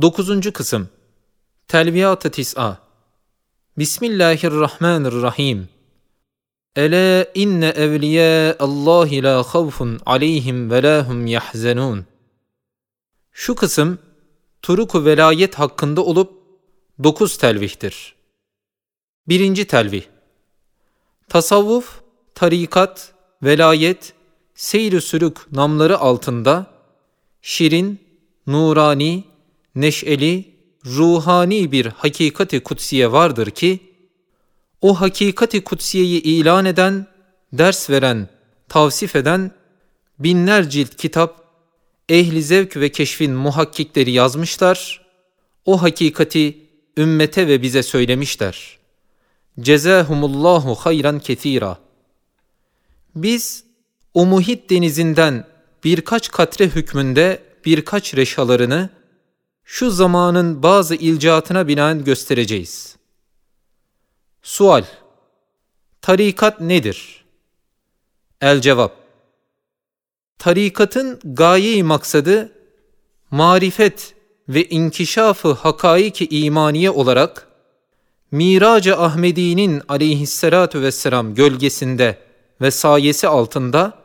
Dokuzuncu kısım. Telviyat-ı Tis'a. Bismillahirrahmanirrahim. Ela inne evliya Allahi la havfun aleyhim ve la hum yahzenun. Şu kısım Turuk-u velayet hakkında olup dokuz telvihtir. Birinci telvih. Tasavvuf, tarikat, velayet, seyr-i sülük namları altında şirin, nurani, neşeli, ruhani bir hakikati kutsiye vardır ki, o hakikati kutsiyeyi ilan eden, ders veren, tavsif eden binler cilt kitap, ehli zevk ve keşfin muhakkikleri yazmışlar, o hakikati ümmete ve bize söylemişler. Cezahumullahu hayran ketira. Biz o muhit denizinden birkaç katre hükmünde birkaç reşalarını şu zamanın bazı ilcatına binaen göstereceğiz. Sual Tarikat nedir? El cevap Tarikatın gaye maksadı marifet ve inkişafı hakaiki imaniye olarak Mirac-ı Ahmedi'nin aleyhissalatu vesselam gölgesinde ve sayesi altında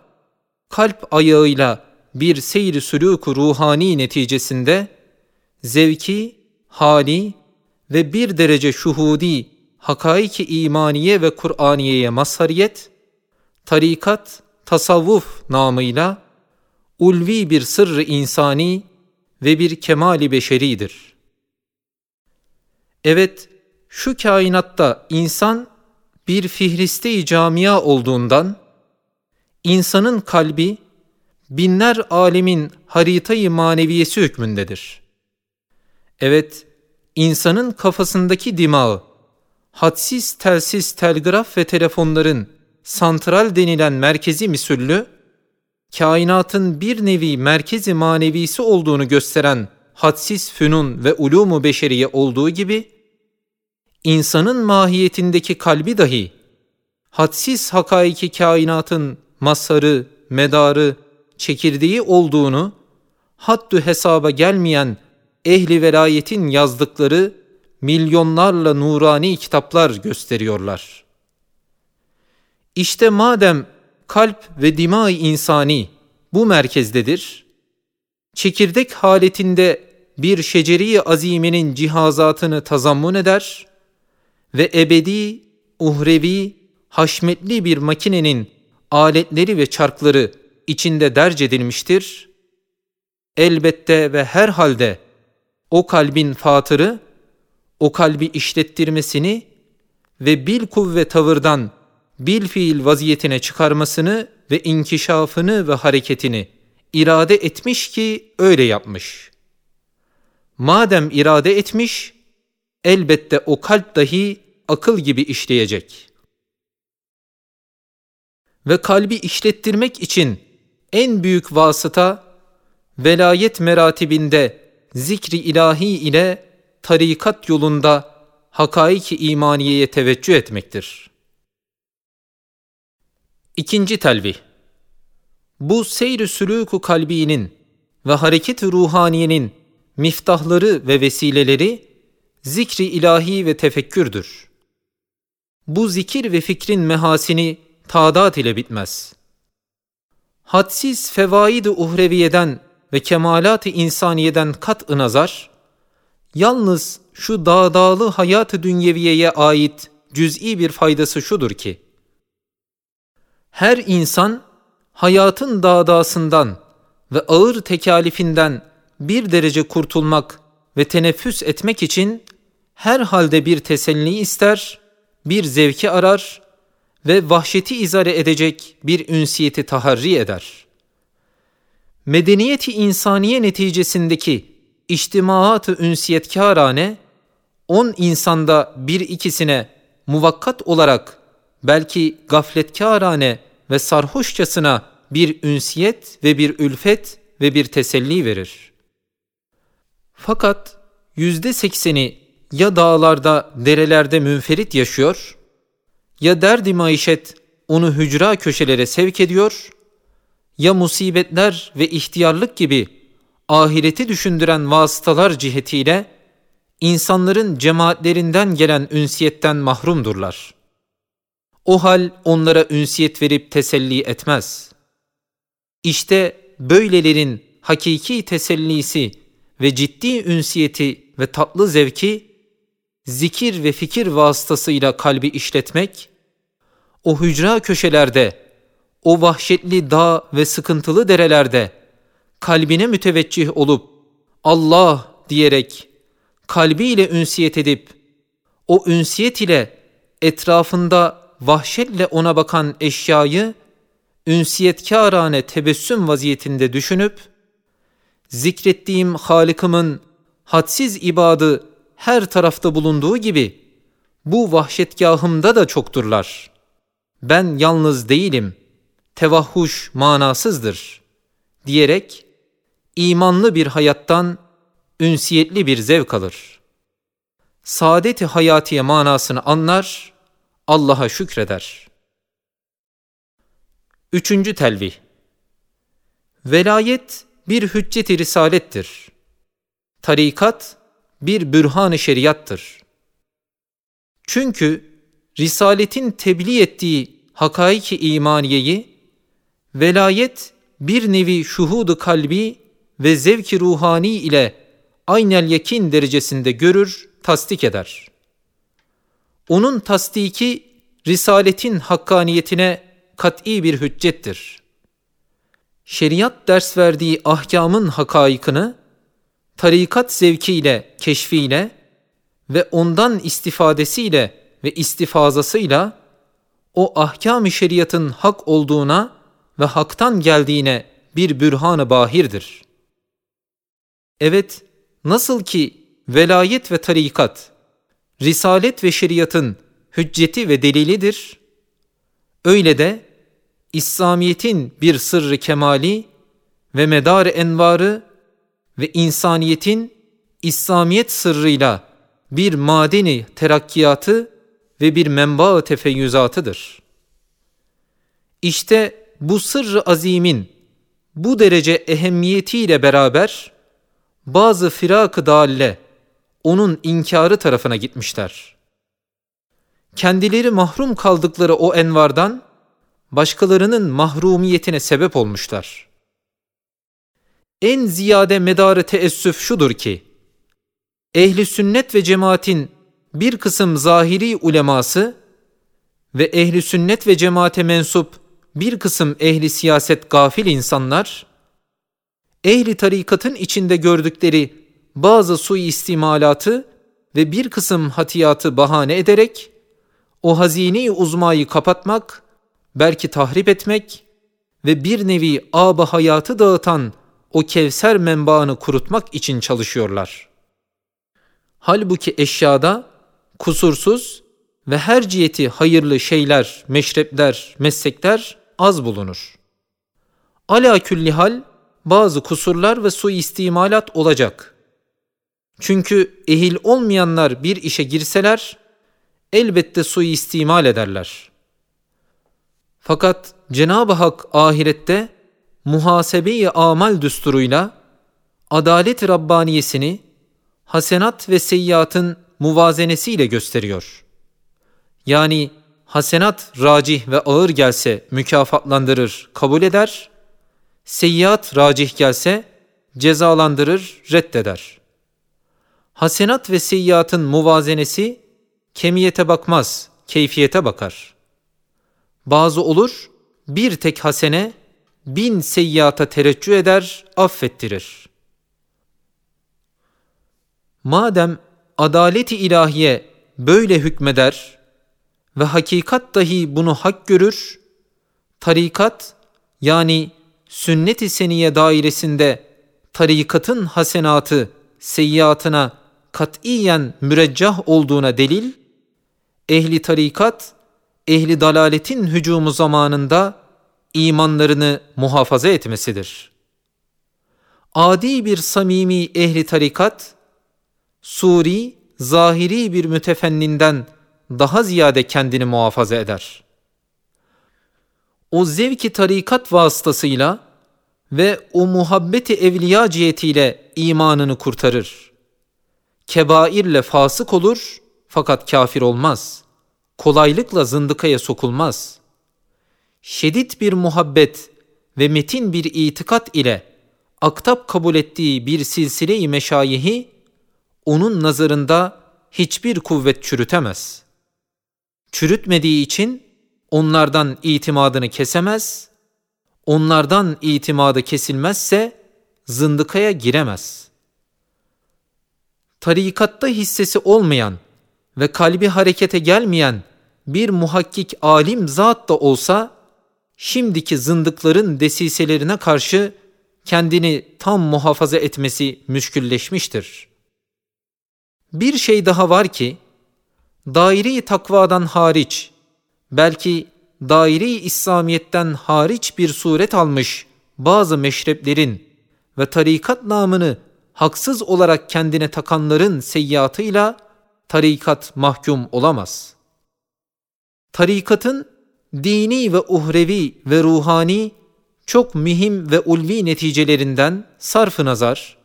kalp ayağıyla bir seyri sülûk ruhani neticesinde zevki, hali ve bir derece şuhudi hakaiki imaniye ve Kur'aniyeye mazhariyet, tarikat, tasavvuf namıyla ulvi bir sırrı insani ve bir kemali beşeridir. Evet, şu kainatta insan bir fihriste-i camia olduğundan, insanın kalbi binler alemin haritayı maneviyesi hükmündedir. Evet, insanın kafasındaki dimağı, hadsiz telsiz telgraf ve telefonların santral denilen merkezi misüllü, kainatın bir nevi merkezi manevisi olduğunu gösteren hadsiz fünun ve ulumu beşeriye olduğu gibi, insanın mahiyetindeki kalbi dahi, hadsiz hakaiki kainatın masarı, medarı, çekirdeği olduğunu, haddü hesaba gelmeyen ehli velayetin yazdıkları milyonlarla nurani kitaplar gösteriyorlar. İşte madem kalp ve dimay insani bu merkezdedir, çekirdek haletinde bir şeceri azimenin cihazatını tazammun eder ve ebedi, uhrevi, haşmetli bir makinenin aletleri ve çarkları içinde derc edilmiştir. Elbette ve her halde o kalbin fatırı, o kalbi işlettirmesini ve bil kuvve tavırdan bil fiil vaziyetine çıkarmasını ve inkişafını ve hareketini irade etmiş ki öyle yapmış. Madem irade etmiş, elbette o kalp dahi akıl gibi işleyecek. Ve kalbi işlettirmek için en büyük vasıta velayet meratibinde zikri ilahi ile tarikat yolunda hakaiki imaniyeye teveccüh etmektir. İkinci telvih Bu seyr-i sülûk kalbinin ve hareket ruhaniyenin miftahları ve vesileleri zikri ilahi ve tefekkürdür. Bu zikir ve fikrin mehasini tadat ile bitmez. Hadsiz fevaid-i uhreviyeden ve kemalat-ı insaniyeden kat-ı nazar, yalnız şu dağdağlı hayat-ı dünyeviyeye ait cüz'i bir faydası şudur ki, her insan hayatın dağdağsından ve ağır tekalifinden bir derece kurtulmak ve teneffüs etmek için her halde bir teselli ister, bir zevki arar ve vahşeti izare edecek bir ünsiyeti taharri eder.'' Medeniyeti insaniye neticesindeki içtimaat-ı ünsiyetkârane, on insanda bir ikisine muvakkat olarak belki gafletkârane ve sarhoşçasına bir ünsiyet ve bir ülfet ve bir teselli verir. Fakat yüzde sekseni ya dağlarda, derelerde münferit yaşıyor, ya derdi maişet onu hücra köşelere sevk ediyor ya musibetler ve ihtiyarlık gibi ahireti düşündüren vasıtalar cihetiyle insanların cemaatlerinden gelen ünsiyetten mahrumdurlar. O hal onlara ünsiyet verip teselli etmez. İşte böylelerin hakiki tesellisi ve ciddi ünsiyeti ve tatlı zevki zikir ve fikir vasıtasıyla kalbi işletmek, o hücra köşelerde, o vahşetli dağ ve sıkıntılı derelerde kalbine müteveccih olup Allah diyerek kalbiyle ünsiyet edip o ünsiyet ile etrafında vahşetle ona bakan eşyayı ünsiyetkârane tebessüm vaziyetinde düşünüp zikrettiğim Halık'ımın hadsiz ibadı her tarafta bulunduğu gibi bu vahşetgahımda da çokturlar. Ben yalnız değilim, tevahhuş manasızdır diyerek imanlı bir hayattan ünsiyetli bir zevk alır. Saadeti hayatiye manasını anlar, Allah'a şükreder. Üçüncü telvih Velayet bir hücceti risalettir. Tarikat bir bürhan-ı şeriattır. Çünkü risaletin tebliğ ettiği hakaiki imaniyeyi velayet bir nevi şuhudu kalbi ve zevki ruhani ile aynel yakin derecesinde görür, tasdik eder. Onun tasdiki risaletin hakkaniyetine kat'i bir hüccettir. Şeriat ders verdiği ahkamın hakaikını tarikat zevkiyle, keşfiyle ve ondan istifadesiyle ve istifazasıyla o ahkam-ı şeriatın hak olduğuna ve haktan geldiğine bir bürhan-ı bahirdir. Evet, nasıl ki velayet ve tarikat, risalet ve şeriatın hücceti ve delilidir, öyle de İslamiyet'in bir sırrı kemali ve medar envarı ve insaniyetin İslamiyet sırrıyla bir madeni terakkiyatı ve bir menba tefeyyüzatıdır. İşte bu sırrı azimin bu derece ehemmiyetiyle beraber bazı firak-ı dalle onun inkarı tarafına gitmişler. Kendileri mahrum kaldıkları o envardan başkalarının mahrumiyetine sebep olmuşlar. En ziyade medarı teessüf şudur ki, ehli sünnet ve cemaatin bir kısım zahiri uleması ve ehli sünnet ve cemaate mensup bir kısım ehli siyaset gafil insanlar, ehli tarikatın içinde gördükleri bazı suistimalatı ve bir kısım hatiyatı bahane ederek, o hazine uzmayı kapatmak, belki tahrip etmek ve bir nevi aba hayatı dağıtan o kevser menbaını kurutmak için çalışıyorlar. Halbuki eşyada kusursuz ve her ciheti hayırlı şeyler, meşrepler, meslekler az bulunur. Ala külli hal bazı kusurlar ve suistimalat olacak. Çünkü ehil olmayanlar bir işe girseler elbette suistimal ederler. Fakat Cenab-ı Hak ahirette muhasebe-i amal düsturuyla adalet Rabbaniyesini hasenat ve seyyiatın muvazenesiyle gösteriyor. Yani hasenat racih ve ağır gelse mükafatlandırır, kabul eder, seyyiat racih gelse cezalandırır, reddeder. Hasenat ve seyyiatın muvazenesi kemiyete bakmaz, keyfiyete bakar. Bazı olur, bir tek hasene bin seyyata tereccüh eder, affettirir. Madem adaleti ilahiye böyle hükmeder ve hakikat dahi bunu hak görür, tarikat yani sünnet-i seniye dairesinde tarikatın hasenatı seyyiatına katiyen müreccah olduğuna delil, ehli tarikat, ehli dalaletin hücumu zamanında imanlarını muhafaza etmesidir. Adi bir samimi ehli tarikat, suri, zahiri bir mütefenninden daha ziyade kendini muhafaza eder. O zevki tarikat vasıtasıyla ve o muhabbeti evliya cihetiyle imanını kurtarır. Kebairle fasık olur fakat kafir olmaz. Kolaylıkla zındıkaya sokulmaz. Şedid bir muhabbet ve metin bir itikat ile aktap kabul ettiği bir silsile-i meşayihi onun nazarında hiçbir kuvvet çürütemez. Çürütmediği için onlardan itimadını kesemez, onlardan itimadı kesilmezse zındıkaya giremez. Tarikatta hissesi olmayan ve kalbi harekete gelmeyen bir muhakkik alim zat da olsa, şimdiki zındıkların desiselerine karşı kendini tam muhafaza etmesi müşkülleşmiştir. Bir şey daha var ki, daire-i takvadan hariç, belki daire-i İslamiyet'ten hariç bir suret almış bazı meşreplerin ve tarikat namını haksız olarak kendine takanların seyyiatıyla tarikat mahkum olamaz. Tarikatın dini ve uhrevi ve ruhani çok mühim ve ulvi neticelerinden sarf nazar,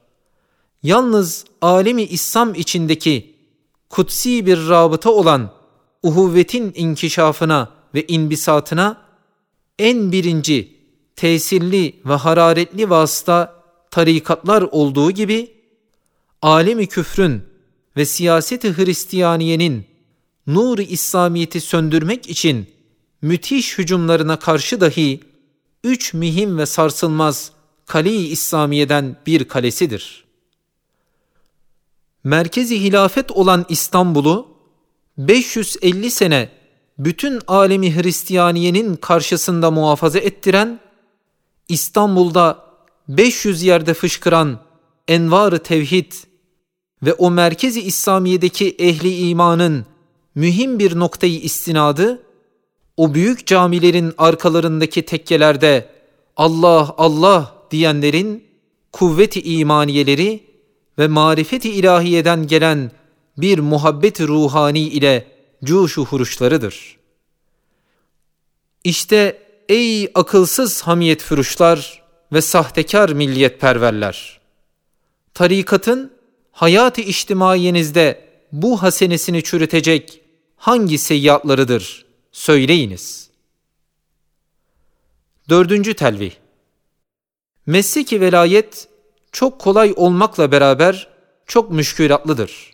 yalnız alemi İslam içindeki kutsi bir rabıta olan uhuvvetin inkişafına ve inbisatına en birinci tesirli ve hararetli vasıta tarikatlar olduğu gibi alemi küfrün ve siyaseti Hristiyaniyenin nur-i İslamiyeti söndürmek için müthiş hücumlarına karşı dahi üç mühim ve sarsılmaz kale-i İslamiye'den bir kalesidir. Merkezi hilafet olan İstanbul'u 550 sene bütün alemi Hristiyaniyenin karşısında muhafaza ettiren, İstanbul'da 500 yerde fışkıran envar-ı tevhid ve o merkezi İslamiye'deki ehli imanın mühim bir noktayı istinadı, o büyük camilerin arkalarındaki tekkelerde Allah Allah diyenlerin kuvveti imaniyeleri ve marifeti ilahiyeden gelen bir muhabbet ruhani ile cuşu huruşlarıdır. İşte ey akılsız hamiyet fürüşlar ve sahtekar milliyetperverler! Tarikatın hayat-ı içtimaiyenizde bu hasenesini çürütecek hangi seyyatlarıdır? Söyleyiniz. Dördüncü telvih Mesleki velayet çok kolay olmakla beraber çok müşkülatlıdır.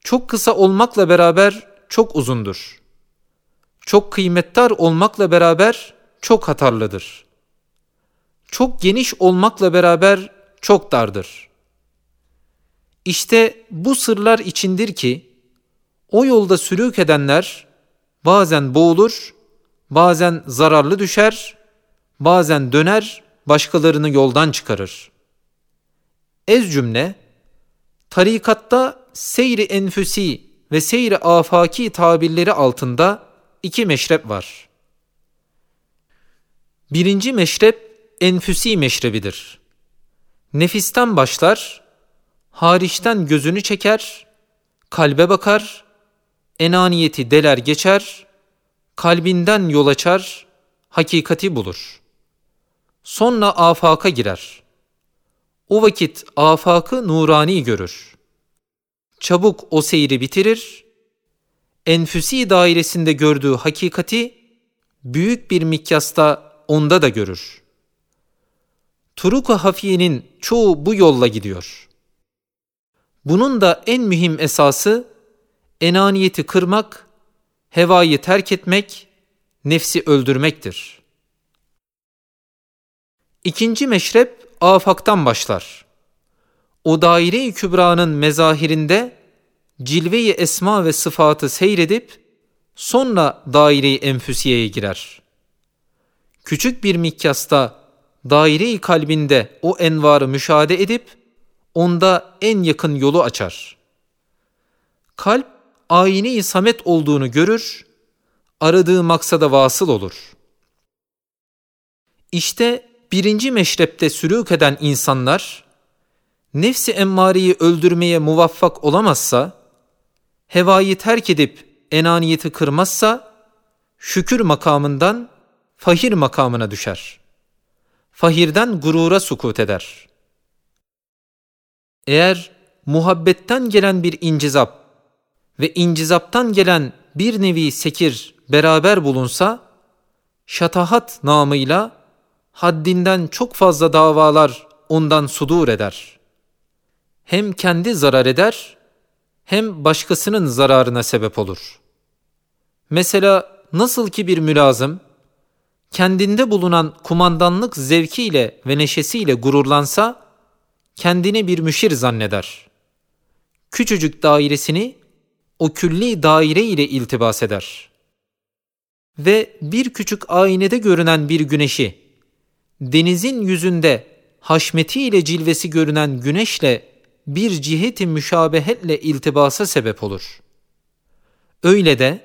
Çok kısa olmakla beraber çok uzundur. Çok kıymetdar olmakla beraber çok hatarlıdır. Çok geniş olmakla beraber çok dardır. İşte bu sırlar içindir ki o yolda sülük edenler bazen boğulur, bazen zararlı düşer, bazen döner, başkalarını yoldan çıkarır. Ez cümle, tarikatta seyri enfüsi ve seyri afaki tabirleri altında iki meşrep var. Birinci meşrep enfüsi meşrebidir. Nefisten başlar, hariçten gözünü çeker, kalbe bakar, enaniyeti deler geçer, kalbinden yol açar, hakikati bulur. Sonra afaka girer. O vakit afakı nurani görür. Çabuk o seyri bitirir, enfüsi dairesinde gördüğü hakikati büyük bir mikyasta onda da görür. Turuk-u hafiyenin çoğu bu yolla gidiyor. Bunun da en mühim esası enaniyeti kırmak, hevayı terk etmek, nefsi öldürmektir. İkinci meşrep afaktan başlar. O daire-i kübranın mezahirinde cilve-i esma ve sıfatı seyredip sonra daire-i enfüsiyeye girer. Küçük bir mikyasta daire-i kalbinde o envarı müşahede edip onda en yakın yolu açar. Kalp ayine-i samet olduğunu görür, aradığı maksada vasıl olur. İşte birinci meşrepte sülük eden insanlar, nefsi emmareyi öldürmeye muvaffak olamazsa, hevayı terk edip enaniyeti kırmazsa, şükür makamından fahir makamına düşer. fahirden gurura sukut eder. Eğer muhabbetten gelen bir incizap ve incizaptan gelen bir nevi sekir beraber bulunsa, şatahat namıyla haddinden çok fazla davalar ondan sudur eder. Hem kendi zarar eder, hem başkasının zararına sebep olur. Mesela nasıl ki bir mülazım, kendinde bulunan kumandanlık zevkiyle ve neşesiyle gururlansa, kendini bir müşir zanneder. Küçücük dairesini o külli daire ile iltibas eder. Ve bir küçük aynede görünen bir güneşi, denizin yüzünde haşmetiyle cilvesi görünen güneşle bir ciheti müşabehetle iltibasa sebep olur. Öyle de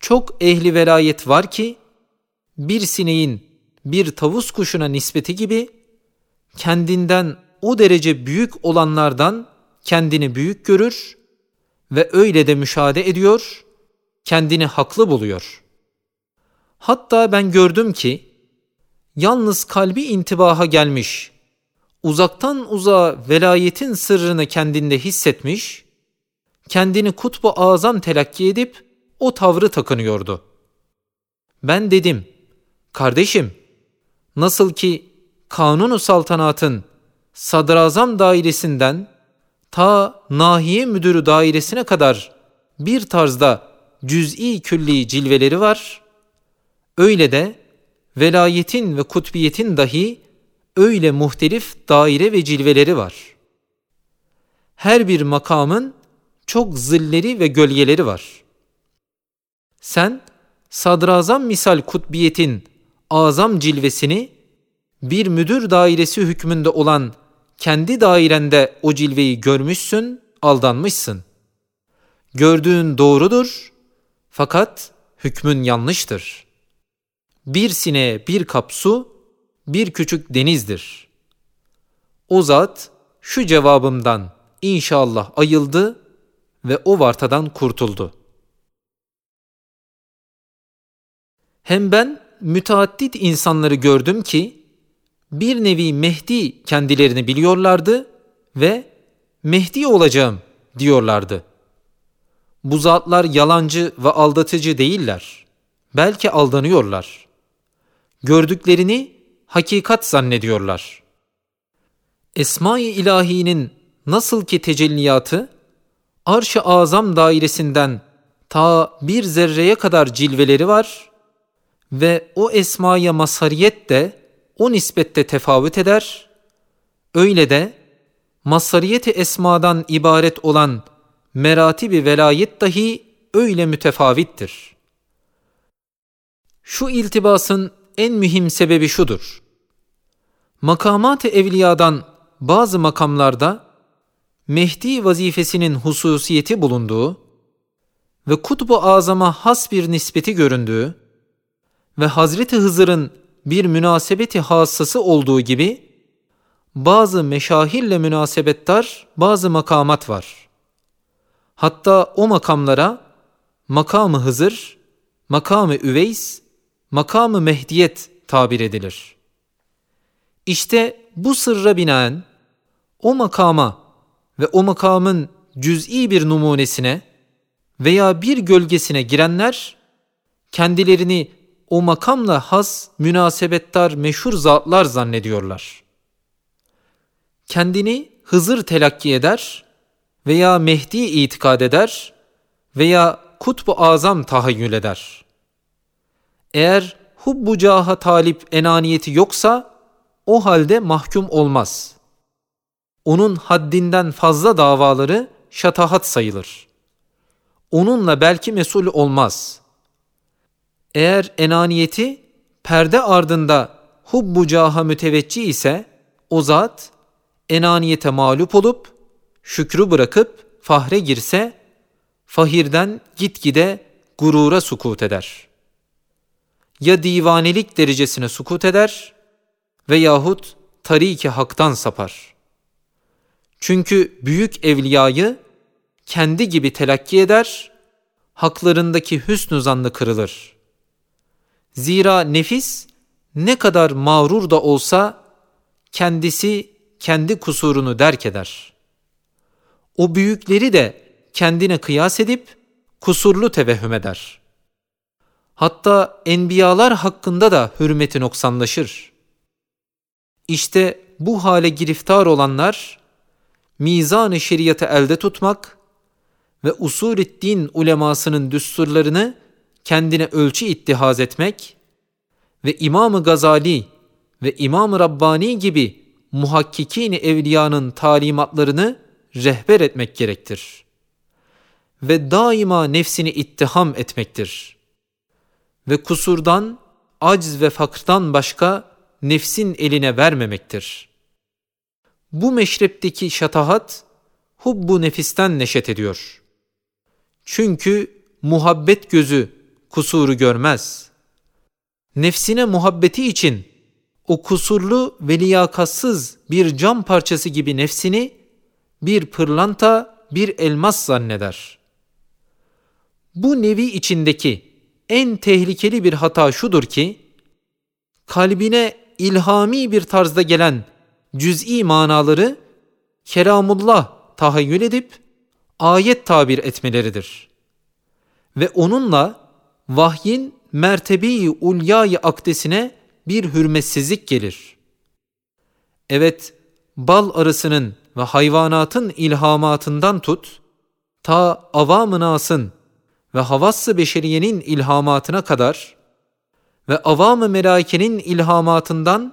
çok ehli velayet var ki bir sineğin bir tavus kuşuna nispeti gibi kendinden o derece büyük olanlardan kendini büyük görür ve öyle de müşahede ediyor, kendini haklı buluyor. Hatta ben gördüm ki yalnız kalbi intibaha gelmiş, uzaktan uzağa velayetin sırrını kendinde hissetmiş, kendini kutbu azam telakki edip o tavrı takınıyordu. Ben dedim, kardeşim, nasıl ki kanunu saltanatın sadrazam dairesinden ta nahiye müdürü dairesine kadar bir tarzda cüz'i külli cilveleri var. Öyle de velayetin ve kutbiyetin dahi öyle muhtelif daire ve cilveleri var. Her bir makamın çok zilleri ve gölgeleri var. Sen sadrazam misal kutbiyetin azam cilvesini bir müdür dairesi hükmünde olan kendi dairende o cilveyi görmüşsün, aldanmışsın. Gördüğün doğrudur fakat hükmün yanlıştır. Bir sineğe bir kap su, bir küçük denizdir. O zat şu cevabımdan inşallah ayıldı ve o vartadan kurtuldu. Hem ben müteaddit insanları gördüm ki bir nevi Mehdi kendilerini biliyorlardı ve Mehdi olacağım diyorlardı. Bu zatlar yalancı ve aldatıcı değiller. Belki aldanıyorlar. Gördüklerini hakikat zannediyorlar. Esma-i İlahi'nin nasıl ki tecelliyatı, arş-ı azam dairesinden ta bir zerreye kadar cilveleri var ve o esmaya masariyet de o nispette tefavüt eder, öyle de masariyeti esmadan ibaret olan meratibi velayet dahi öyle mütefavittir. Şu iltibasın en mühim sebebi şudur. Makamat-ı evliyadan bazı makamlarda Mehdi vazifesinin hususiyeti bulunduğu ve kutbu azama has bir nispeti göründüğü ve Hazreti Hızır'ın bir münasebeti hassası olduğu gibi bazı meşahirle münasebettar bazı makamat var. Hatta o makamlara makamı Hızır, makamı Üveys, makamı Mehdiyet tabir edilir. İşte bu sırra binaen o makama ve o makamın cüz'i bir numunesine veya bir gölgesine girenler kendilerini o makamla has, münasebettar, meşhur zatlar zannediyorlar. Kendini Hızır telakki eder veya Mehdi itikad eder veya kutbu azam tahayyül eder. Eğer hubbu caha talip enaniyeti yoksa o halde mahkum olmaz. Onun haddinden fazla davaları şatahat sayılır. Onunla belki mesul olmaz.'' Eğer enaniyeti perde ardında hubbu caha müteveccih ise o zat enaniyete mağlup olup şükrü bırakıp fahre girse fahirden gitgide gurura sukut eder. Ya divanelik derecesine sukut eder veyahut tariki haktan sapar. Çünkü büyük evliyayı kendi gibi telakki eder, haklarındaki hüsnü zannı kırılır.'' Zira nefis ne kadar mağrur da olsa kendisi kendi kusurunu derk eder. O büyükleri de kendine kıyas edip kusurlu tevehhüm eder. Hatta enbiyalar hakkında da hürmeti noksanlaşır. İşte bu hale giriftar olanlar, mizan-ı şeriatı elde tutmak ve usul din ulemasının düsturlarını kendine ölçü ittihaz etmek ve İmam-ı Gazali ve İmam-ı Rabbani gibi muhakkikini evliyanın talimatlarını rehber etmek gerektir. Ve daima nefsini ittiham etmektir. Ve kusurdan, acz ve fakrdan başka nefsin eline vermemektir. Bu meşrepteki şatahat, hubbu nefisten neşet ediyor. Çünkü muhabbet gözü kusuru görmez. Nefsine muhabbeti için o kusurlu ve liyakatsız bir cam parçası gibi nefsini bir pırlanta, bir elmas zanneder. Bu nevi içindeki en tehlikeli bir hata şudur ki, kalbine ilhami bir tarzda gelen cüz'i manaları keramullah tahayyül edip ayet tabir etmeleridir. Ve onunla vahyin mertebeyi ulyayı akdesine bir hürmetsizlik gelir. Evet, bal arısının ve hayvanatın ilhamatından tut, ta avam-ı nasın ve havas-ı beşeriyenin ilhamatına kadar ve avam-ı melaikenin ilhamatından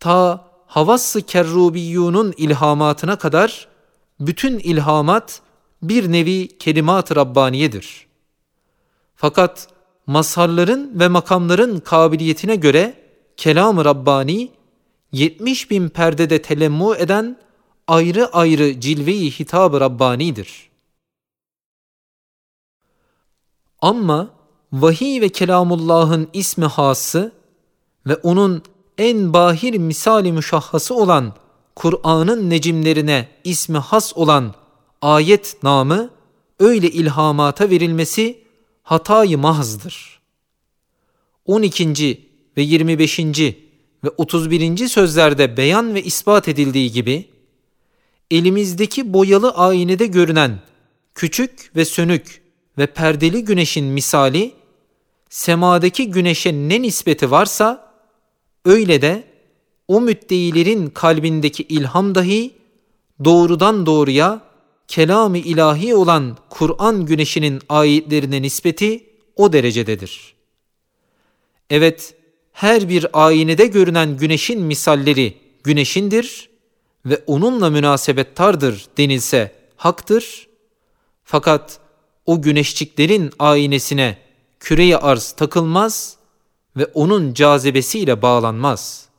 ta havas-ı kerrubiyyunun ilhamatına kadar bütün ilhamat bir nevi kelimat-ı Rabbaniyedir. Fakat mazharların ve makamların kabiliyetine göre kelam-ı Rabbani 70 bin perdede telemmu eden ayrı ayrı cilve-i hitab-ı Rabbani'dir. Ama vahiy ve kelamullahın ismi hası ve onun en bahir misali müşahhası olan Kur'an'ın necimlerine ismi has olan ayet namı öyle ilhamata verilmesi hatayı mahzdır. 12. ve 25. ve 31. sözlerde beyan ve ispat edildiği gibi elimizdeki boyalı aynede görünen küçük ve sönük ve perdeli güneşin misali semadaki güneşe ne nispeti varsa öyle de o müddeilerin kalbindeki ilham dahi doğrudan doğruya kelam-ı ilahi olan Kur'an güneşinin ayetlerine nispeti o derecededir. Evet, her bir aynede görünen güneşin misalleri güneşindir ve onunla münasebettardır denilse haktır. Fakat o güneşçiklerin aynesine küreyi arz takılmaz ve onun cazibesiyle bağlanmaz.''